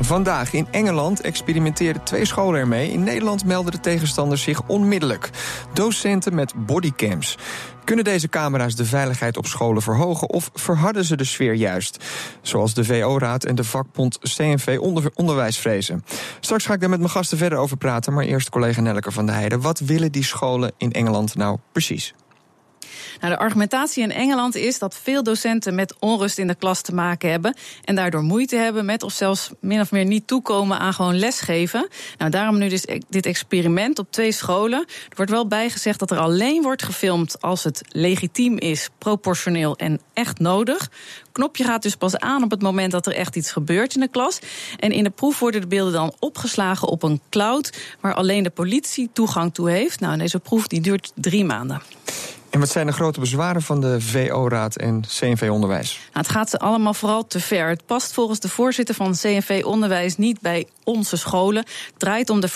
Vandaag in Engeland experimenteerden twee scholen ermee. In Nederland melden de tegenstanders zich onmiddellijk. Docenten met bodycams. Kunnen deze camera's de veiligheid op scholen verhogen of verharden ze de sfeer juist? Zoals de VO-raad en de vakbond CNV onder Onderwijs vrezen. Straks ga ik daar met mijn gasten verder over praten, maar eerst collega Nelleke van der Heijden. Wat willen die scholen in Engeland nou precies? Nou, de argumentatie in Engeland is dat veel docenten met onrust in de klas te maken hebben. En daardoor moeite hebben met of zelfs min of meer niet toekomen aan gewoon lesgeven. Nou, daarom nu dus dit experiment op twee scholen. Er wordt wel bijgezegd dat er alleen wordt gefilmd als het legitiem is, proportioneel en echt nodig knopje gaat dus pas aan op het moment dat er echt iets gebeurt in de klas. En in de proef worden de beelden dan opgeslagen op een cloud waar alleen de politie toegang toe heeft. Nou, deze proef die duurt drie maanden. En wat zijn de grote bezwaren van de VO-raad en CNV Onderwijs? Nou, het gaat allemaal vooral te ver. Het past volgens de voorzitter van CNV Onderwijs niet bij onze scholen. Het draait om de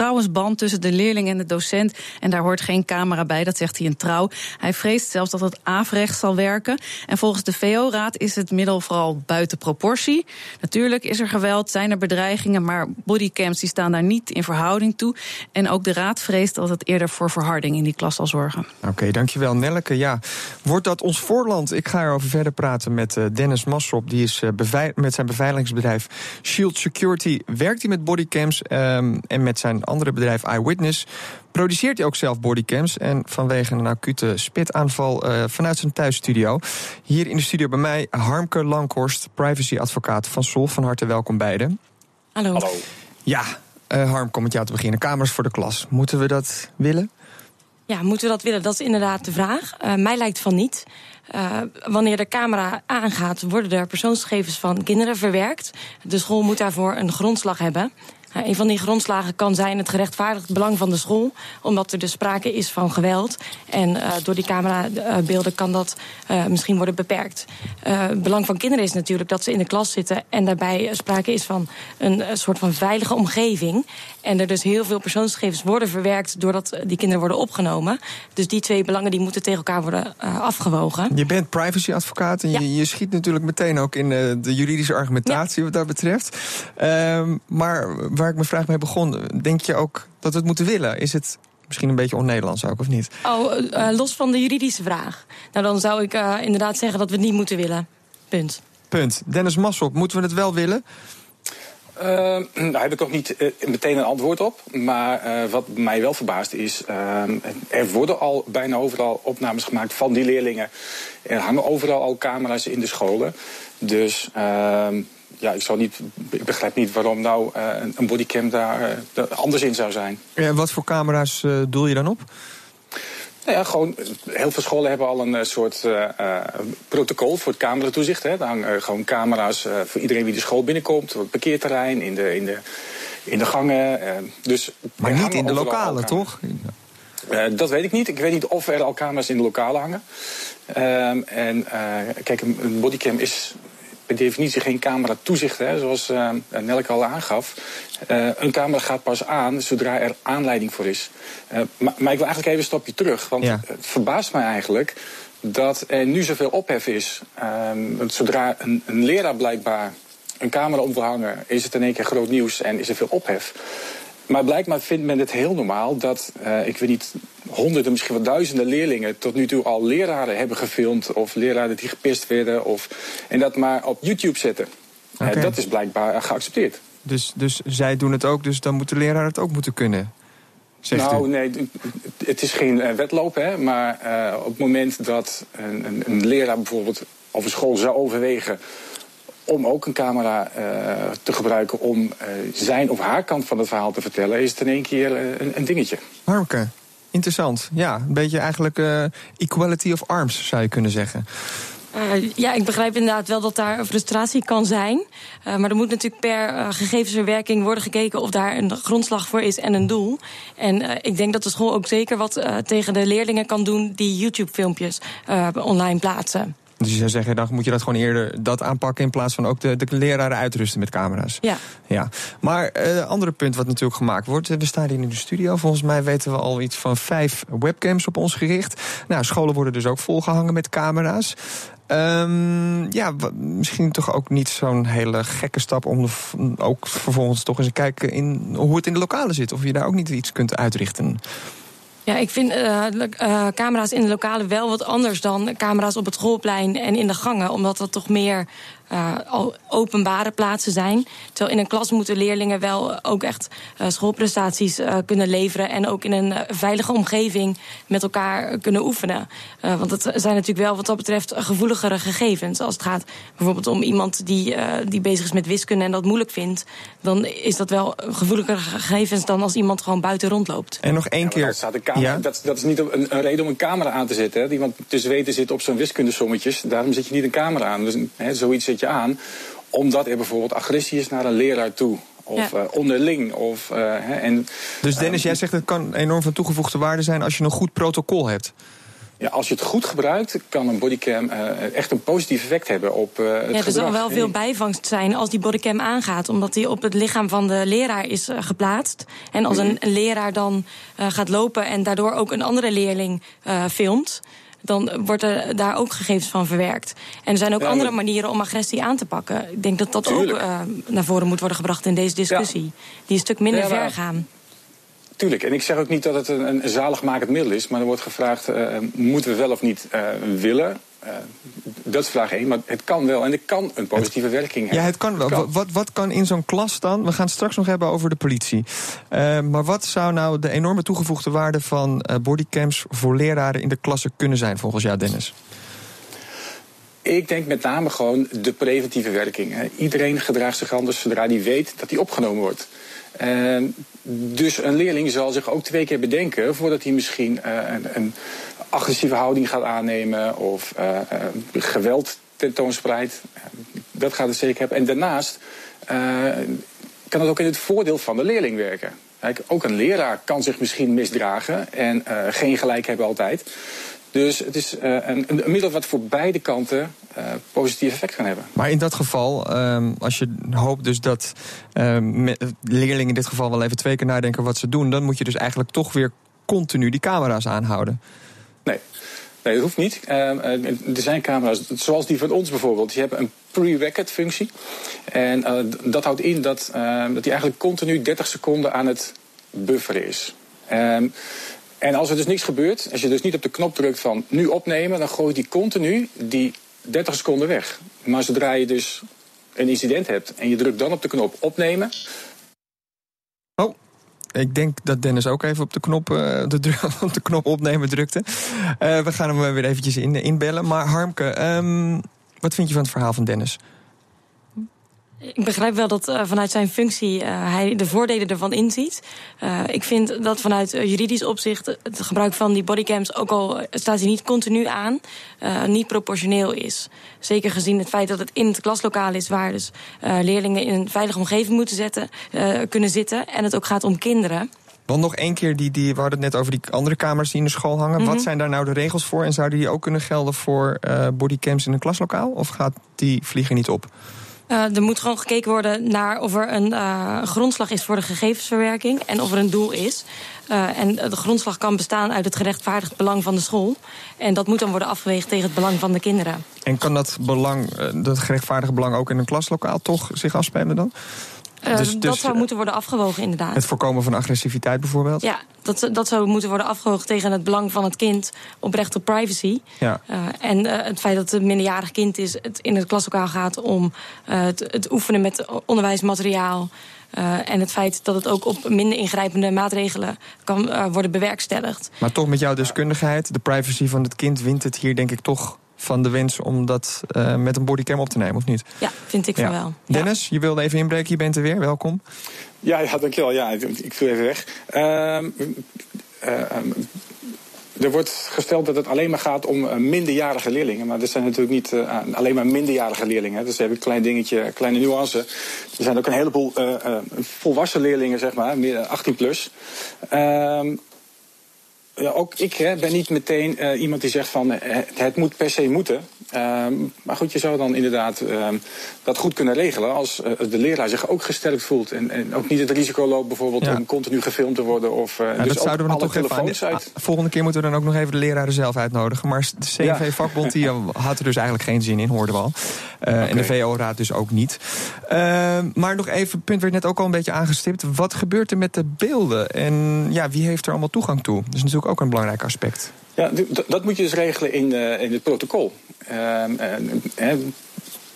vertrouwensband tussen de leerling en de docent. En daar hoort geen camera bij, dat zegt hij in trouw. Hij vreest zelfs dat het averechts zal werken. En volgens de VO-raad is het middel vooral buiten proportie. Natuurlijk is er geweld, zijn er bedreigingen, maar bodycams die staan daar niet in verhouding toe. En ook de raad vreest dat het eerder voor verharding in die klas zal zorgen. Oké, dankjewel Nelleke. Ja, wordt dat ons voorland? Ik ga erover verder praten met eh, Dennis Massop. Die is eh, met zijn beveiligingsbedrijf Shield Security. Werkt hij met bodycams um, en met zijn andere bedrijf Eyewitness produceert hij ook zelf bodycams. En vanwege een acute spitaanval uh, vanuit zijn thuisstudio. Hier in de studio bij mij Harmke Lankhorst, privacyadvocaat van Sol. Van harte welkom beiden. Hallo. Hallo. Ja, uh, Harm, kom met jou te beginnen. Kamers voor de klas. Moeten we dat willen? Ja, moeten we dat willen? Dat is inderdaad de vraag. Uh, mij lijkt van niet. Uh, wanneer de camera aangaat, worden er persoonsgegevens van kinderen verwerkt. De school moet daarvoor een grondslag hebben. Uh, een van die grondslagen kan zijn het gerechtvaardigd belang van de school, omdat er dus sprake is van geweld. En uh, door die camerabeelden kan dat uh, misschien worden beperkt. het belang van kinderen is natuurlijk dat ze in de klas zitten en daarbij sprake is van een soort van veilige omgeving. En er dus heel veel persoonsgegevens worden verwerkt doordat die kinderen worden opgenomen. Dus die twee belangen die moeten tegen elkaar worden afgewogen. Je bent privacyadvocaat en ja. je, je, schiet natuurlijk meteen ook in de juridische argumentatie ja. wat dat betreft. Ehm, maar waar ik mijn vraag mee begon, denk je ook dat we het moeten willen? Is het misschien een beetje on-Nederlands ook, of niet? Oh, uh, los van de juridische vraag. Nou, dan zou ik inderdaad zeggen dat we het niet moeten willen. Punt. Punt. Dennis Massop, moeten we het wel willen? Daar heb ik nog niet uh, meteen een antwoord op. Maar uh, wat mij wel verbaast is... er worden al bijna overal opnames gemaakt van die leerlingen. Er hangen overal al camera's in de scholen. Dus ehm, ja, ik, niet, ik begrijp niet waarom nou uh, een bodycam daar anders in zou zijn. Ja, wat voor camera's doel je dan op? Nou ja, gewoon, heel veel scholen hebben al een soort protocol voor het cameratoezicht. Hè. Daar hangen gewoon camera's voor iedereen die de school binnenkomt, op het parkeerterrein, in de, in de, in de gangen. dus maar niet in de lokalen, toch? dat weet ik niet. Ik weet niet of er al camera's in de lokalen hangen. Ehm, en kijk, een bodycam is per definitie geen camera toezicht, hè, zoals uh, Nelke al aangaf. Uh, een camera gaat pas aan zodra er aanleiding voor is. Uh, maar, maar, ik wil eigenlijk even een stapje terug, want ja. het verbaast mij eigenlijk dat er nu zoveel ophef is. want zodra een, een leraar blijkbaar een camera om wil hangen, is het in één keer groot nieuws en is er veel ophef. Maar blijkbaar vindt men het heel normaal dat, uh, ik weet niet, honderden, misschien wel duizenden leerlingen tot nu toe al leraren hebben gefilmd. Of leraren die gepist werden. Of, en dat maar op YouTube zetten. Okay. Uh, dat is blijkbaar geaccepteerd. Dus, dus zij doen het ook, dus dan moet de leraar het ook moeten kunnen? nou, u. nee, het is geen uh, wedloop, hè. Maar op het moment dat een, een, een leraar bijvoorbeeld of een school zou overwegen om ook een camera uh, te gebruiken om uh, zijn of haar kant van het verhaal te vertellen, is het in één keer uh, een, een, dingetje. Harmke, interessant. Ja, een beetje eigenlijk equality of arms zou je kunnen zeggen. Uh, ja, ik begrijp inderdaad wel dat daar frustratie kan zijn. Uh, maar er moet natuurlijk per uh, gegevensverwerking worden gekeken of daar een grondslag voor is en een doel. En ik denk dat de school ook zeker wat tegen de leerlingen kan doen die YouTube-filmpjes online plaatsen. Dus je zou zeggen, dan moet je dat gewoon eerder dat aanpakken... in plaats van ook de, de leraren uitrusten met camera's. Ja. ja. Maar uh, andere punt wat natuurlijk gemaakt wordt... we staan hier in de studio. Volgens mij weten we al iets van vijf webcams op ons gericht. Nou, scholen worden dus ook volgehangen met camera's. Um, ja, misschien toch ook niet zo'n hele gekke stap om ook vervolgens toch eens te kijken in hoe het in de lokalen zit. Of je daar ook niet iets kunt uitrichten. Ja, ik vind uh, uh, camera's in de lokalen wel wat anders dan camera's op het schoolplein en in de gangen. Omdat dat toch meer uh, openbare plaatsen zijn. Terwijl in een klas moeten leerlingen wel ook echt uh, schoolprestaties uh, kunnen leveren. En ook in een veilige omgeving met elkaar kunnen oefenen. want het zijn natuurlijk wel wat dat betreft gevoeligere gegevens. Als het gaat bijvoorbeeld om iemand die, die bezig is met wiskunde en dat moeilijk vindt. Dan is dat wel gevoeligere gegevens dan als iemand gewoon buiten rondloopt. En nog één keer. Ja? Dat, dat, is niet een, een, reden om een camera aan te zetten. Hè? Iemand tussen weten zit op zo'n wiskundesommetjes. Daarom zet je niet een camera aan. Dus hè, zoiets zet je aan omdat er bijvoorbeeld agressie is naar een leraar toe. Of ja. uh, onderling. Of, uh, hè, en, dus Dennis, uh, jij zegt het kan enorm van toegevoegde waarde zijn als je een goed protocol hebt. Ja, als je het goed gebruikt, kan een bodycam uh, echt een positief effect hebben op uh, het Ja, er zal wel veel bijvangst zijn als die bodycam aangaat. Omdat die op het lichaam van de leraar is uh, geplaatst. En als een, een leraar dan gaat lopen en daardoor ook een andere leerling filmt dan wordt er daar ook gegevens van verwerkt. En er zijn ook ja, andere manieren om agressie aan te pakken. Ik denk dat dat tuurlijk. ook uh, naar voren moet worden gebracht in deze discussie. Ja. Die een stuk minder ja, ver gaan. Tuurlijk, en ik zeg ook niet dat het een, een zaligmakend middel is, maar er wordt gevraagd: uh, moeten we wel of niet uh, willen? Uh, dat is vraag 1, maar het kan wel en het kan een positieve het, werking hebben. Ja, het kan wel. Het kan. Wat, wat kan in zo'n klas dan? We gaan het straks nog hebben over de politie. Uh, maar wat zou nou de enorme toegevoegde waarde van uh, bodycams voor leraren in de klasse kunnen zijn, volgens jou, Dennis? Ik denk met name gewoon de preventieve werking. Iedereen gedraagt zich anders zodra hij weet dat hij opgenomen wordt. Uh, dus een leerling zal zich ook twee keer bedenken voordat hij misschien uh, een, een, agressieve houding gaat aannemen of uh, geweld tentoonspreidt. Dat gaat het zeker hebben. En daarnaast kan het ook in het voordeel van de leerling werken. Ook een leraar kan zich misschien misdragen en geen gelijk hebben altijd. Dus het is uh, een, een, middel wat voor beide kanten uh, positief effect kan hebben. Maar in dat geval, um, als je hoopt dus dat um, leerlingen in dit geval wel even twee keer nadenken wat ze doen, dan moet je dus eigenlijk toch weer continu die camera's aanhouden. Nee. Nee, dat hoeft niet. Uh, er zijn camera's, zoals die van ons bijvoorbeeld, die hebben een pre-record functie. En dat houdt in dat, dat die eigenlijk continu 30 seconden aan het bufferen is. Um, en als er dus niks gebeurt, als je dus niet op de knop drukt van nu opnemen, dan gooit die continu die 30 seconden weg. Maar zodra je dus een incident hebt en je drukt dan op de knop opnemen. Oh. Ik denk dat Dennis ook even op de knop, uh, de, op de knop opnemen drukte. Uh, we gaan hem weer eventjes in, inbellen. Maar Harmke, um, wat vind je van het verhaal van Dennis? Ik begrijp wel dat uh, vanuit zijn functie uh, hij de voordelen ervan inziet. Uh, ik vind dat vanuit juridisch opzicht het gebruik van die bodycams, ook al staat hij niet continu aan, niet proportioneel is. Zeker gezien het feit dat het in het klaslokaal is waar dus leerlingen in een veilige omgeving moeten zetten, kunnen zitten. En het ook gaat om kinderen. Want nog één keer, die, die, we hadden het net over die andere kamers die in de school hangen. Mm -hmm. Wat zijn daar nou de regels voor? En zouden die ook kunnen gelden voor bodycams in een klaslokaal? Of gaat die vliegen niet op? Uh, er moet gewoon gekeken worden naar of er een uh, grondslag is voor de gegevensverwerking en of er een doel is. Uh, en de grondslag kan bestaan uit het gerechtvaardigd belang van de school. En dat moet dan worden afgeweegd tegen het belang van de kinderen. En kan dat, belang, dat gerechtvaardigde belang ook in een klaslokaal toch zich afspelen dan? Uh, dus, dat dus, zou moeten worden afgewogen, inderdaad. Het voorkomen van agressiviteit bijvoorbeeld? Ja, dat, dat zou moeten worden afgewogen tegen het belang van het kind op recht op privacy. Ja. Uh, en uh, het feit dat het een minderjarig kind is, het in het klaslokaal gaat om het, het, oefenen met onderwijsmateriaal. en het feit dat het ook op minder ingrijpende maatregelen kan worden bewerkstelligd. Maar toch met jouw deskundigheid, de privacy van het kind wint het hier denk ik toch van de wens om dat uh, met een bodycam op te nemen, of niet? Ja, vind ik ja. van wel. Dennis, je wilde even inbreken, je bent er weer, welkom. Ja, ja dankjewel. Ja, ik, ik viel even weg. Uh, uh, er wordt gesteld dat het alleen maar gaat om minderjarige leerlingen. Maar er zijn natuurlijk niet uh, alleen maar minderjarige leerlingen. Dus heb ik een klein dingetje, kleine nuance. Er zijn ook een heleboel uh, uh, volwassen leerlingen, zeg maar, meer 18 plus. Ja, ook ik hè, ben niet meteen uh, iemand die zegt van uh, het moet per se moeten. Uh, maar goed, je zou dan inderdaad ehm, dat goed kunnen regelen als uh, de leraar zich ook gesterkt voelt. En, en ook niet het risico loopt bijvoorbeeld ja. om continu gefilmd te worden. Of, ja, dus dat zouden we dan toch even uit... Volgende keer moeten we dan ook nog even de leraren zelf uitnodigen. Maar de CNV-vakbond die had er dus eigenlijk geen zin in, hoorden we al. Okay. En de VO-raad dus ook niet. Ehm, maar nog even, het punt werd net ook al een beetje aangestipt. Wat gebeurt er met de beelden? En ja, wie heeft er allemaal toegang toe? Dat is natuurlijk ook een belangrijk aspect. Ja, dat moet je dus regelen in, uh, in het protocol. Uh,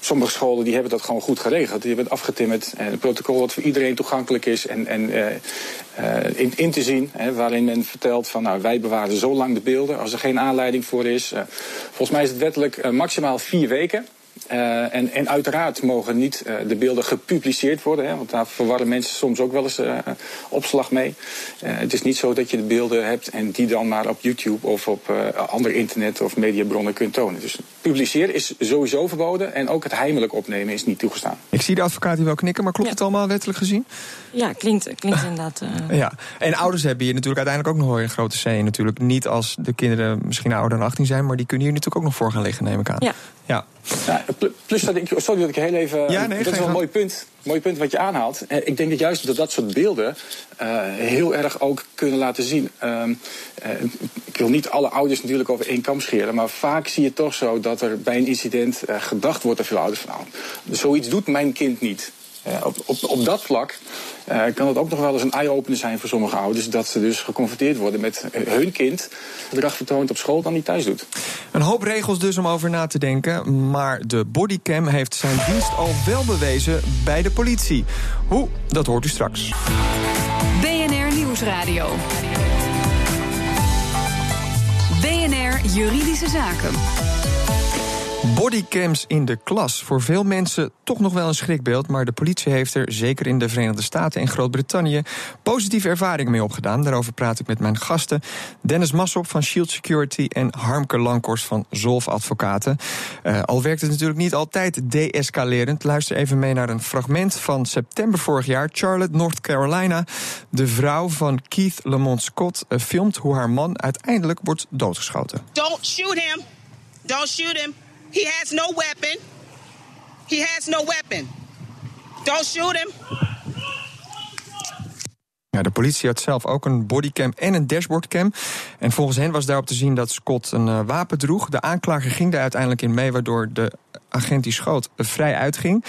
sommige scholen die hebben dat gewoon goed geregeld. Die hebben het afgetimmerd. En het protocol wat voor iedereen toegankelijk is en, en in, in, te zien. Hè, waarin men vertelt van nou, wij bewaren zo lang de beelden als er geen aanleiding voor is. volgens mij is het wettelijk maximaal vier weken. Uh, en, en, uiteraard mogen niet uh, de beelden gepubliceerd worden, hè, want daar verwarren mensen soms ook wel eens uh, opslag mee. het is niet zo dat je de beelden hebt en die dan maar op YouTube of op andere internet of mediabronnen kunt tonen. Dus publiceren is sowieso verboden en ook het heimelijk opnemen is niet toegestaan. Ik zie de advocaat hier wel knikken, maar klopt ja. het allemaal wettelijk gezien? Ja, klinkt, klinkt inderdaad. ja, en ouders hebben hier natuurlijk uiteindelijk ook nog een grote C. Natuurlijk niet als de kinderen misschien ouder dan 18 zijn, maar die kunnen hier natuurlijk ook nog voor gaan liggen, neem ik aan. Ja. Ja. Ja, plus dat ik, sorry dat ik heel even. Ja, nee, dat is wel een mooi punt, mooi punt wat je aanhaalt. Ik denk dat juist dat dat soort beelden uh, heel erg ook kunnen laten zien. Uh, uh, ik wil niet alle ouders natuurlijk over één kam scheren, maar vaak zie je toch zo dat er bij een incident gedacht wordt door veel ouders van, nou, zoiets doet mijn kind niet. Op, op, op dat vlak uh, kan het ook nog wel eens een eye-opener zijn voor sommige ouders. Dat ze dus geconfronteerd worden met hun kind. gedrag vertoont op school dan niet thuis doet. Een hoop regels dus om over na te denken. Maar de bodycam heeft zijn dienst al wel bewezen bij de politie. Hoe? Dat hoort u straks. BNR Nieuwsradio. BNR Juridische Zaken. Bodycams in de klas. Voor veel mensen toch nog wel een schrikbeeld. Maar de politie heeft er, zeker in de Verenigde Staten en Groot-Brittannië, positieve ervaringen mee opgedaan. Daarover praat ik met mijn gasten. Dennis Massop van Shield Security en Harmke Lankhorst van Zolf Advocaten. Uh, al werkt het natuurlijk niet altijd deescalerend. Luister even mee naar een fragment van september vorig jaar. Charlotte, North Carolina. De vrouw van Keith Lamont Scott uh, filmt hoe haar man uiteindelijk wordt doodgeschoten. Don't shoot him. Don't shoot him. He has no weapon. He has no weapon. Don't shoot him. Ja, de politie had zelf ook een bodycam en een dashboardcam. En volgens hen was daarop te zien dat Scott een uh, wapen droeg. De aanklager ging daar uiteindelijk in mee, waardoor de agent die schoot vrij uitging.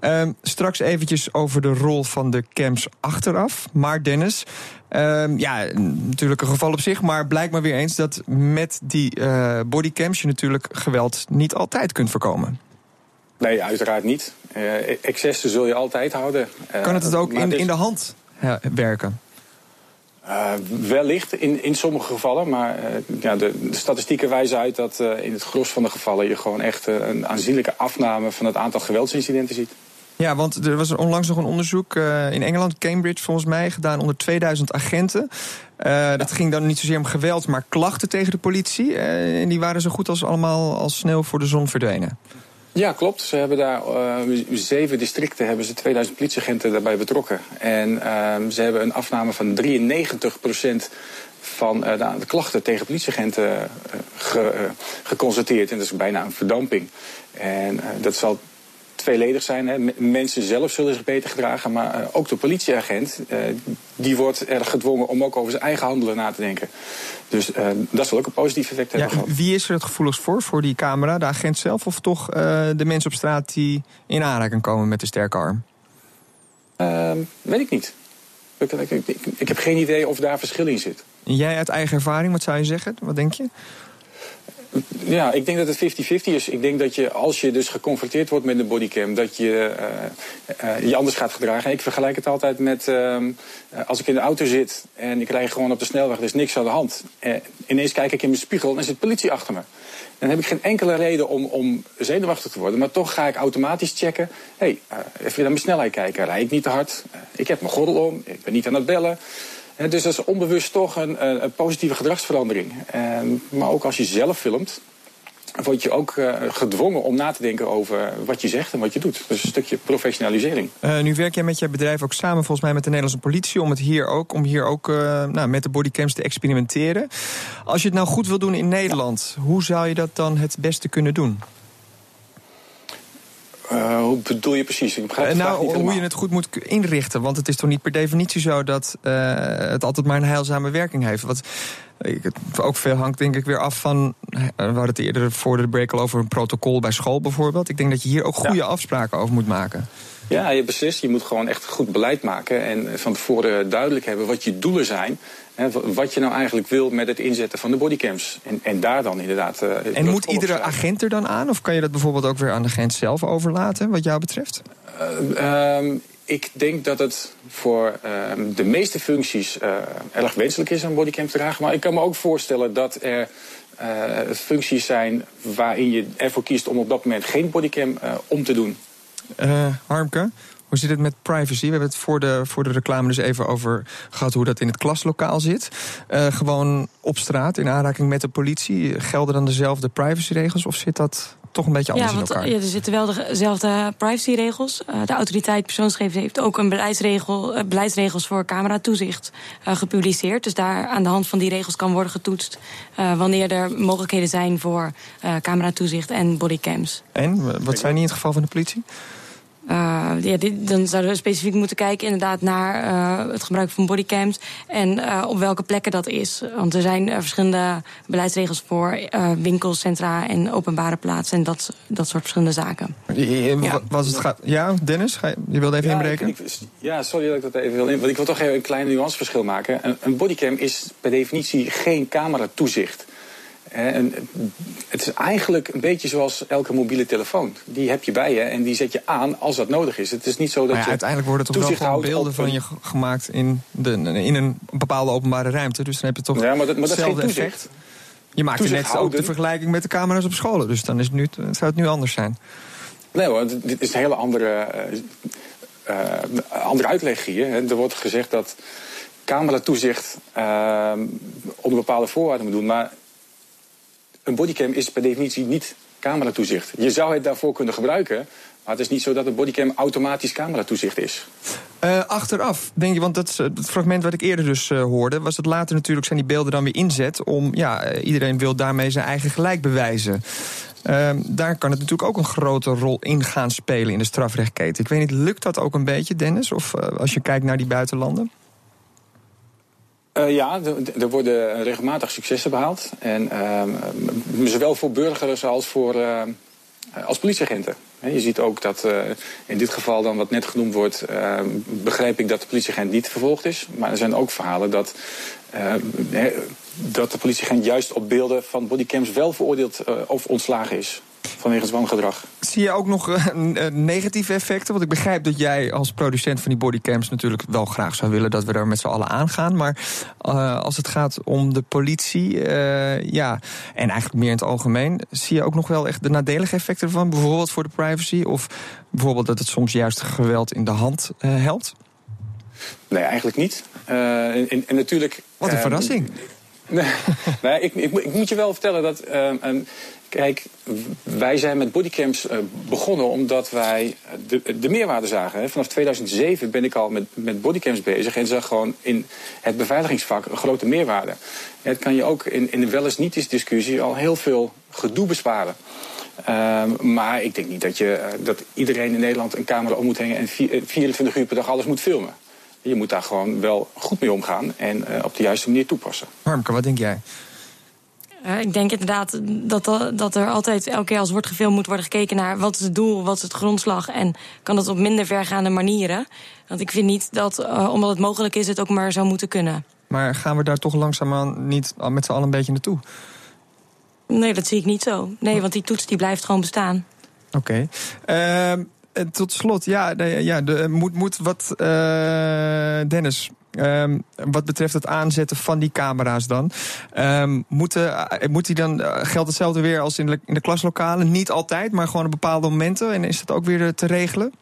Uh, straks eventjes over de rol van de cams achteraf. Maar Dennis, uh, ja, natuurlijk een geval op zich, maar blijkt maar weer eens dat met die uh, bodycams je natuurlijk geweld niet altijd kunt voorkomen. Nee, uiteraard niet. Uh, excessen zul je altijd houden. kan het het ook in, in de hand werken? Uh, wellicht in, in sommige gevallen, maar uh, ja, de, de, statistieken wijzen uit dat uh, in het gros van de gevallen je gewoon echt een aanzienlijke afname van het aantal geweldsincidenten ziet. Ja, want er was onlangs nog een onderzoek in Engeland, Cambridge volgens mij, gedaan onder 2000 agenten. Ja. Dat ging dan niet zozeer om geweld, maar klachten tegen de politie. en die waren zo goed als allemaal als sneeuw voor de zon verdwenen. Ja, klopt. Ze hebben daar uh, zeven districten hebben ze 2000 politieagenten daarbij betrokken. En uh, ze hebben een afname van 93% van de, de, klachten tegen politieagenten ge, geconstateerd. En dat is bijna een verdamping. En dat zal tweeledig zijn. Hè. Mensen zelf zullen zich beter gedragen, maar uh, ook de politieagent... Uh, die wordt er gedwongen om ook over zijn eigen handelen na te denken. Dus uh, dat zal ook een positief effect hebben ja, gehad. Wie is er het gevoeligst voor, voor die camera? De agent zelf of toch de mensen op straat die in aanraking komen met de sterke arm? Ehm, weet ik niet. Ik, ik, ik, ik heb geen idee of daar verschil in zit. En jij uit eigen ervaring, wat zou je zeggen? Wat denk je? Ja, ik denk dat het 50-50 is. Ik denk dat je, als je dus geconfronteerd wordt met een bodycam, dat je uh, uh, je anders gaat gedragen. Ik vergelijk het altijd met uh, als ik in de auto zit en ik rij gewoon op de snelweg, er is niks aan de hand. ineens kijk ik in mijn spiegel en er zit politie achter me. Dan heb ik geen enkele reden om, om zenuwachtig te worden. Maar toch ga ik automatisch checken. Hey, even naar mijn snelheid kijken. Rij ik niet te hard? ik heb mijn gordel om. Ik ben niet aan het bellen. Dus dat is onbewust toch een, een positieve gedragsverandering. maar ook als je zelf filmt, word je ook uh, gedwongen om na te denken over wat je zegt en wat je doet. Dus een stukje professionalisering. Uh, nu werk jij met je bedrijf ook samen volgens mij met de Nederlandse politie om het hier ook, om hier ook uh, nou, met de bodycams te experimenteren. Als je het nou goed wil doen in Nederland, hoe zou je dat dan het beste kunnen doen? Hoe bedoel je precies? Ik begrijp uh, nou, hoe je het goed moet inrichten. Want het is toch niet per definitie zo dat uh, het altijd maar een heilzame werking heeft. Wat, ook veel hangt denk ik weer af van... We hadden het eerder voor de break al over een protocol bij school bijvoorbeeld. Ik denk dat je hier ook goede ja. afspraken over moet maken. Ja, je beslist. Je moet gewoon echt goed beleid maken. En van tevoren duidelijk hebben wat je doelen zijn. Wat je nou eigenlijk wil met het inzetten van de bodycams. En, en daar dan inderdaad. Uh, en moet iedere agent er dan aan? Of kan je dat bijvoorbeeld ook weer aan de agent zelf overlaten, wat jou betreft? Uh, um, ik denk dat het voor uh, de meeste functies uh, erg wenselijk is om bodycam te dragen. Maar ik kan me ook voorstellen dat er uh, functies zijn waarin je ervoor kiest om op dat moment geen bodycam om te doen. Harmke, hoe zit het met privacy? We hebben het voor de, voor de reclame dus even over gehad hoe dat in het klaslokaal zit. Gewoon op straat in aanraking met de politie. Gelden dan dezelfde privacyregels of zit dat toch een beetje anders ja, want, in elkaar? Ja, er zitten wel dezelfde privacyregels. Uh, de autoriteit persoonsgegevens heeft ook een beleidsregel, uh, beleidsregels voor cameratoezicht uh, gepubliceerd. Dus daar aan de hand van die regels kan worden getoetst wanneer er mogelijkheden zijn voor cameratoezicht en bodycams. En wat zijn die in het geval van de politie? Uh, ja, dit, dan zouden we specifiek moeten kijken inderdaad naar uh, het gebruik van bodycams en uh, op welke plekken dat is. Want er zijn verschillende beleidsregels voor winkelcentra en openbare plaatsen en dat, dat soort verschillende zaken. Ja, was het gaat, ja Dennis, ga je, je wilde even ja, inbreken? Ik, ik, ja, sorry dat ik dat even wil in. Want ik wil toch even een klein nuanceverschil maken. Een, een bodycam is per definitie geen cameratoezicht. En het is eigenlijk een beetje zoals elke mobiele telefoon. Die heb je bij je en die zet je aan als dat nodig is. Het is niet zo dat ja, je uiteindelijk worden toch wel gewoon beelden van je gemaakt in, de, in een bepaalde openbare ruimte. Dus dan heb je toch ja, maar dat, maar dat hetzelfde is geen toezicht. effect. Je maakt net houden. ook de vergelijking met de camera's op scholen. Dus dan is het nu, zou het nu anders zijn. Nee hoor, dit is een hele andere, uh, uh, andere uitleg hier. Er wordt gezegd dat cameratoezicht uh, onder bepaalde voorwaarden moet doen. Maar een bodycam is per definitie niet cameratoezicht. Je zou het daarvoor kunnen gebruiken, maar het is niet zo dat een bodycam automatisch cameratoezicht is. Uh, achteraf, denk je, want dat het fragment wat ik eerder dus uh, hoorde, was het later natuurlijk zijn die beelden dan weer inzet om, ja, iedereen wil daarmee zijn eigen gelijk bewijzen. Uh, daar kan het natuurlijk ook een grote rol in gaan spelen in de strafrechtketen. Ik weet niet, lukt dat ook een beetje, Dennis? Of als je kijkt naar die buitenlanden? Uh, ja, er worden regelmatig successen behaald. En uh, zowel voor burgers als voor uh, als politieagenten. Je ziet ook dat in dit geval dan wat net genoemd wordt, begrijp ik dat de politieagent niet vervolgd is. Maar er zijn ook verhalen dat, dat de politieagent juist op beelden van bodycams wel veroordeeld of ontslagen is vanwege het wangedrag. Zie je ook nog uh, negatieve effecten? Want ik begrijp dat jij als producent van die bodycams natuurlijk wel graag zou willen dat we daar met z'n allen aangaan. Maar uh, als het gaat om de politie, uh, ja, en eigenlijk meer in het algemeen, zie je ook nog wel echt de nadelige effecten ervan? Bijvoorbeeld voor de privacy of bijvoorbeeld dat het soms juist geweld in de hand helpt? Nee, eigenlijk niet. En, en, natuurlijk. Wat een verrassing. Nee, nee ik, ik, ik, moet je wel vertellen dat. Kijk, wij zijn met bodycams uh, begonnen omdat wij de, de meerwaarde zagen. Vanaf 2007 ben ik al met, met bodycams bezig en zag gewoon in het beveiligingsvak een grote meerwaarde. het kan je ook in, in de wel eens niet discussie al heel veel gedoe besparen. Uh, maar ik denk niet dat, je, uh, dat iedereen in Nederland een camera om moet hangen en 24 uur per dag alles moet filmen. Je moet daar gewoon wel goed mee omgaan en op de juiste manier toepassen. Harmke, wat denk jij? Ik denk inderdaad dat, dat er altijd elke keer als wordt gefilmd moet worden gekeken naar wat is het doel, wat is het grondslag en kan dat op minder vergaande manieren. Want ik vind niet dat, uh, omdat het mogelijk is, het ook maar zou moeten kunnen. Maar gaan we daar toch langzaamaan niet met z'n allen een beetje naartoe? Nee, dat zie ik niet zo. Nee, want die toets die blijft gewoon bestaan. Oké. Okay. Uh, tot slot, ja, ja de, moet, moet wat. Dennis, Um, wat betreft het aanzetten van die camera's dan. Moet, uh, moet die dan, uh, geldt hetzelfde weer als in de, klaslokalen? Niet altijd, maar gewoon op bepaalde momenten. En is dat ook weer te regelen?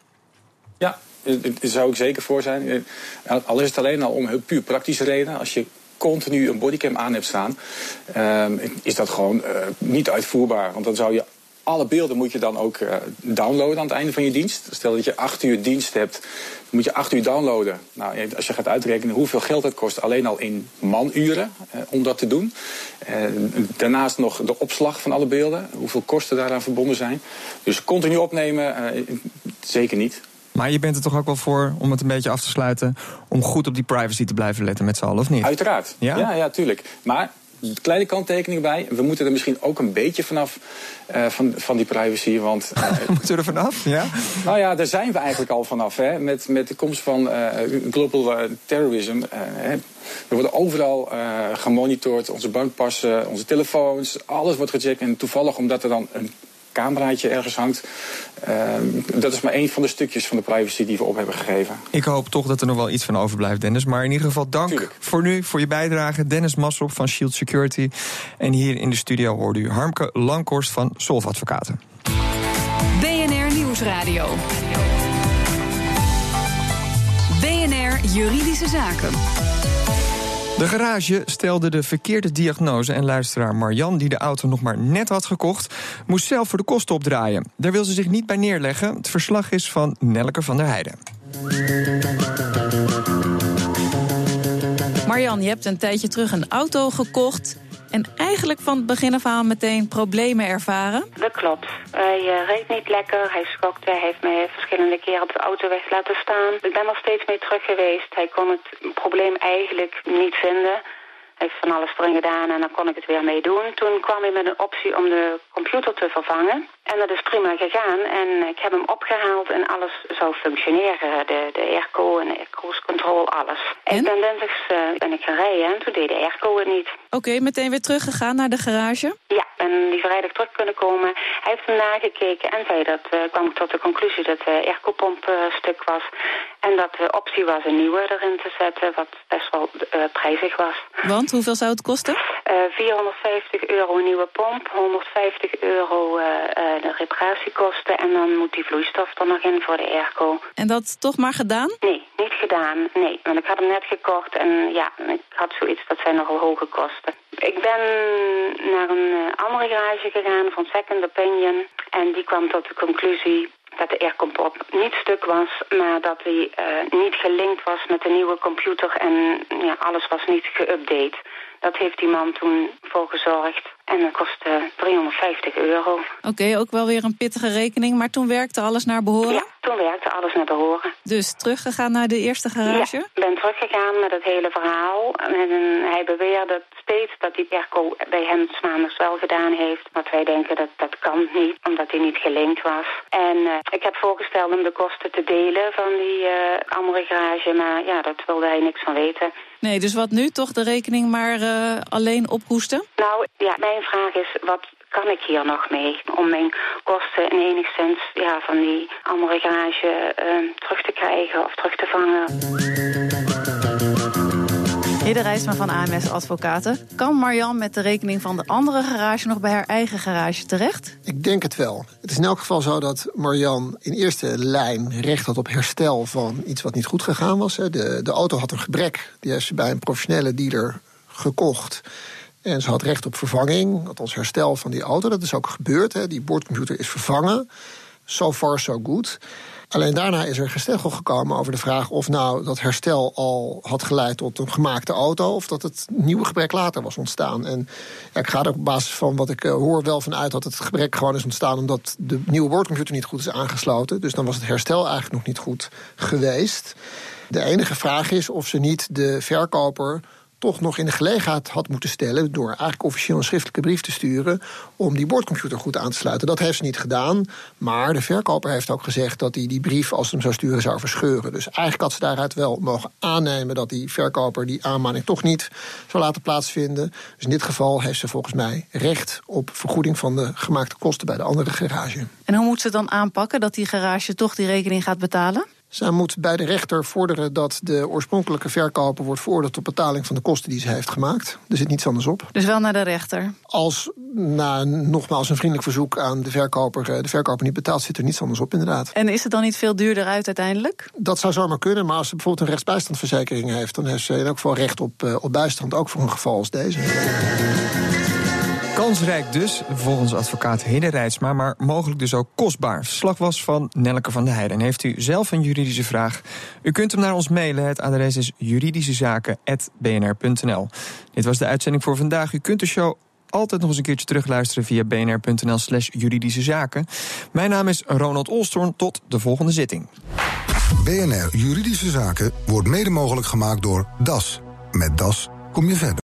Ja, daar zou ik zeker voor zijn. Al is het alleen al om heel puur praktische redenen. Als je continu een bodycam aan hebt staan, ehm, is dat gewoon niet uitvoerbaar. Want dan zou je alle beelden moet je dan ook uh, downloaden aan het einde van je dienst. Stel dat je acht uur dienst hebt, moet je acht uur downloaden. Nou, als je gaat uitrekenen hoeveel geld het kost, alleen al in manuren uh, om dat te doen. Uh, daarnaast nog de opslag van alle beelden, hoeveel kosten daaraan verbonden zijn. Dus continu opnemen, zeker niet. Maar je bent er toch ook wel voor, om het een beetje af te sluiten, om goed op die privacy te blijven letten met z'n allen, of niet? Uiteraard. Ja, ja, ja tuurlijk. Maar kleine kanttekening bij. We moeten er misschien ook een beetje vanaf uh, van, van die privacy. Want, uh, moeten we er vanaf? Ja? Nou ja, daar zijn we eigenlijk al vanaf. Hè, met, met de komst van uh, global terrorism. we worden overal gemonitord. Onze bankpassen, onze telefoons. Alles wordt gecheckt. En toevallig omdat er dan een cameraatje ergens hangt. Uh, dat is maar één van de stukjes van de privacy die we op hebben gegeven. Ik hoop toch dat er nog wel iets van overblijft, Dennis. Maar in ieder geval dank Tuurlijk. voor nu, voor je bijdrage. Dennis Massop van Shield Security. En hier in de studio hoorde u Harmke Langkorst van Solf Advocaten. BNR Nieuwsradio. BNR Juridische Zaken. De garage stelde de verkeerde diagnose en luisteraar Marjan, die de auto nog maar net had gekocht, moest zelf voor de kosten opdraaien. Daar wil ze zich niet bij neerleggen. Het verslag is van Nelke van der Heijden. Marjan, je hebt een tijdje terug een auto gekocht en eigenlijk van het begin af aan meteen problemen ervaren? Dat klopt. Hij uh, reed niet lekker, hij schokte, hij heeft mij verschillende keren op de autoweg laten staan. Ik ben er steeds mee terug geweest. Hij kon het probleem eigenlijk niet vinden heeft van alles erin gedaan en dan kon ik het weer mee doen. Toen kwam hij met een optie om de computer te vervangen. En dat is prima gegaan. En ik heb hem opgehaald en alles zou functioneren. De, de airco en de cruise control, alles. En? Ik ben dinsdags uh, ben ik gaan rijden en toen deed de airco het niet. Oké, meteen weer teruggegaan naar de garage? Ja, en die vrijdag terug kunnen komen. Hij heeft hem nagekeken en zei dat, uh, kwam ik tot de conclusie dat de airco-pomp uh, stuk was. En dat de optie was een nieuwe erin te zetten, wat best wel prijzig was. Want, hoeveel zou het kosten? 450 euro nieuwe pomp, 150 euro de reparatiekosten en dan moet die vloeistof er nog in voor de airco. En dat toch maar gedaan? Nee, niet gedaan. Nee, want ik had hem net gekocht en ja, ik had zoiets dat zijn nogal hoge kosten. Ik ben naar een eh, andere garage gegaan van Second Opinion en die kwam tot de conclusie dat de airco-pop niet stuk was, maar dat hij uh, niet gelinkt was met de nieuwe computer en ja, alles was niet geüpdate. Dat heeft die man toen voor gezorgd. En dat kostte 350 euro. Oké, okay, ook wel weer een pittige rekening. Maar toen werkte alles naar behoren? Ja, toen werkte alles naar behoren. Dus teruggegaan naar de eerste garage? Ja, ik ben teruggegaan met het hele verhaal. En hij beweerde steeds dat die airco bij hem maandags wel gedaan heeft. Maar wij denken dat dat kan niet, omdat hij niet gelinkt was. En uh, ik heb voorgesteld om de kosten te delen van die uh, andere garage. Maar ja, dat wilde hij niks van weten. Nee, dus wat nu? Toch de rekening maar uh, alleen ophoesten? Nou, ja, mijn vraag is, wat kan ik hier nog mee? Om mijn kosten in enigszins ja, van die andere garage uh, terug te krijgen of terug te vangen. Hidde Rijsma van AMS Advocaten. Kan Marjan met de rekening van de andere garage nog bij haar eigen garage terecht? Ik denk het wel. Het is in elk geval zo dat Marjan in eerste lijn recht had op herstel van iets wat niet goed gegaan was. De, de auto had een gebrek. Die heeft ze bij een professionele dealer gekocht. En ze had recht op vervanging, althans herstel van die auto. Dat is ook gebeurd. Die boordcomputer is vervangen. So far, so good. Alleen daarna is er gesteggel gekomen over de vraag of nou dat herstel al had geleid tot een gemaakte auto. of dat het nieuwe gebrek later was ontstaan. En ik ga er op basis van wat ik uh, hoor wel vanuit dat het gebrek gewoon is ontstaan. omdat de nieuwe woordcomputer niet goed is aangesloten. Dus dan was het herstel eigenlijk nog niet goed geweest. De enige vraag is of ze niet de verkoper toch nog in de gelegenheid had moeten stellen... door eigenlijk officieel een schriftelijke brief te sturen... om die boordcomputer goed aan te sluiten. Dat heeft ze niet gedaan, maar de verkoper heeft ook gezegd... dat hij die brief, als ze hem zou sturen, zou verscheuren. Dus eigenlijk had ze daaruit wel mogen aannemen... dat die verkoper die aanmaning toch niet zou laten plaatsvinden. Dus in dit geval heeft ze volgens mij recht op vergoeding... van de gemaakte kosten bij de andere garage. En hoe moet ze dan aanpakken dat die garage toch die rekening gaat betalen? Zij moet bij de rechter vorderen dat de oorspronkelijke verkoper wordt veroordeeld tot betaling van de kosten die ze heeft gemaakt. Er zit niets anders op. Dus wel naar de rechter? Als na nogmaals een vriendelijk verzoek aan de verkoper eh, de verkoper niet betaalt, zit er niets anders op inderdaad. En is het dan niet veel duurder uit uiteindelijk? Dat zou zomaar kunnen, maar als ze bijvoorbeeld een rechtsbijstandverzekering heeft, dan heeft ze in elk geval recht op, eh, op bijstand, ook voor een geval als deze. Kansrijk dus, volgens advocaat Hidde maar mogelijk dus ook kostbaar. Verslag was van Nelleke van der Heijden. En heeft u zelf een juridische vraag? U kunt hem naar ons mailen. Het adres is juridischezaken.bnr.nl. Dit was de uitzending voor vandaag. U kunt de show altijd nog eens een keertje terugluisteren via bnr.nl slash juridische zaken. Mijn naam is Ronald Olstorn. Tot de volgende zitting. BNR Juridische Zaken wordt mede mogelijk gemaakt door DAS. Met DAS kom je verder.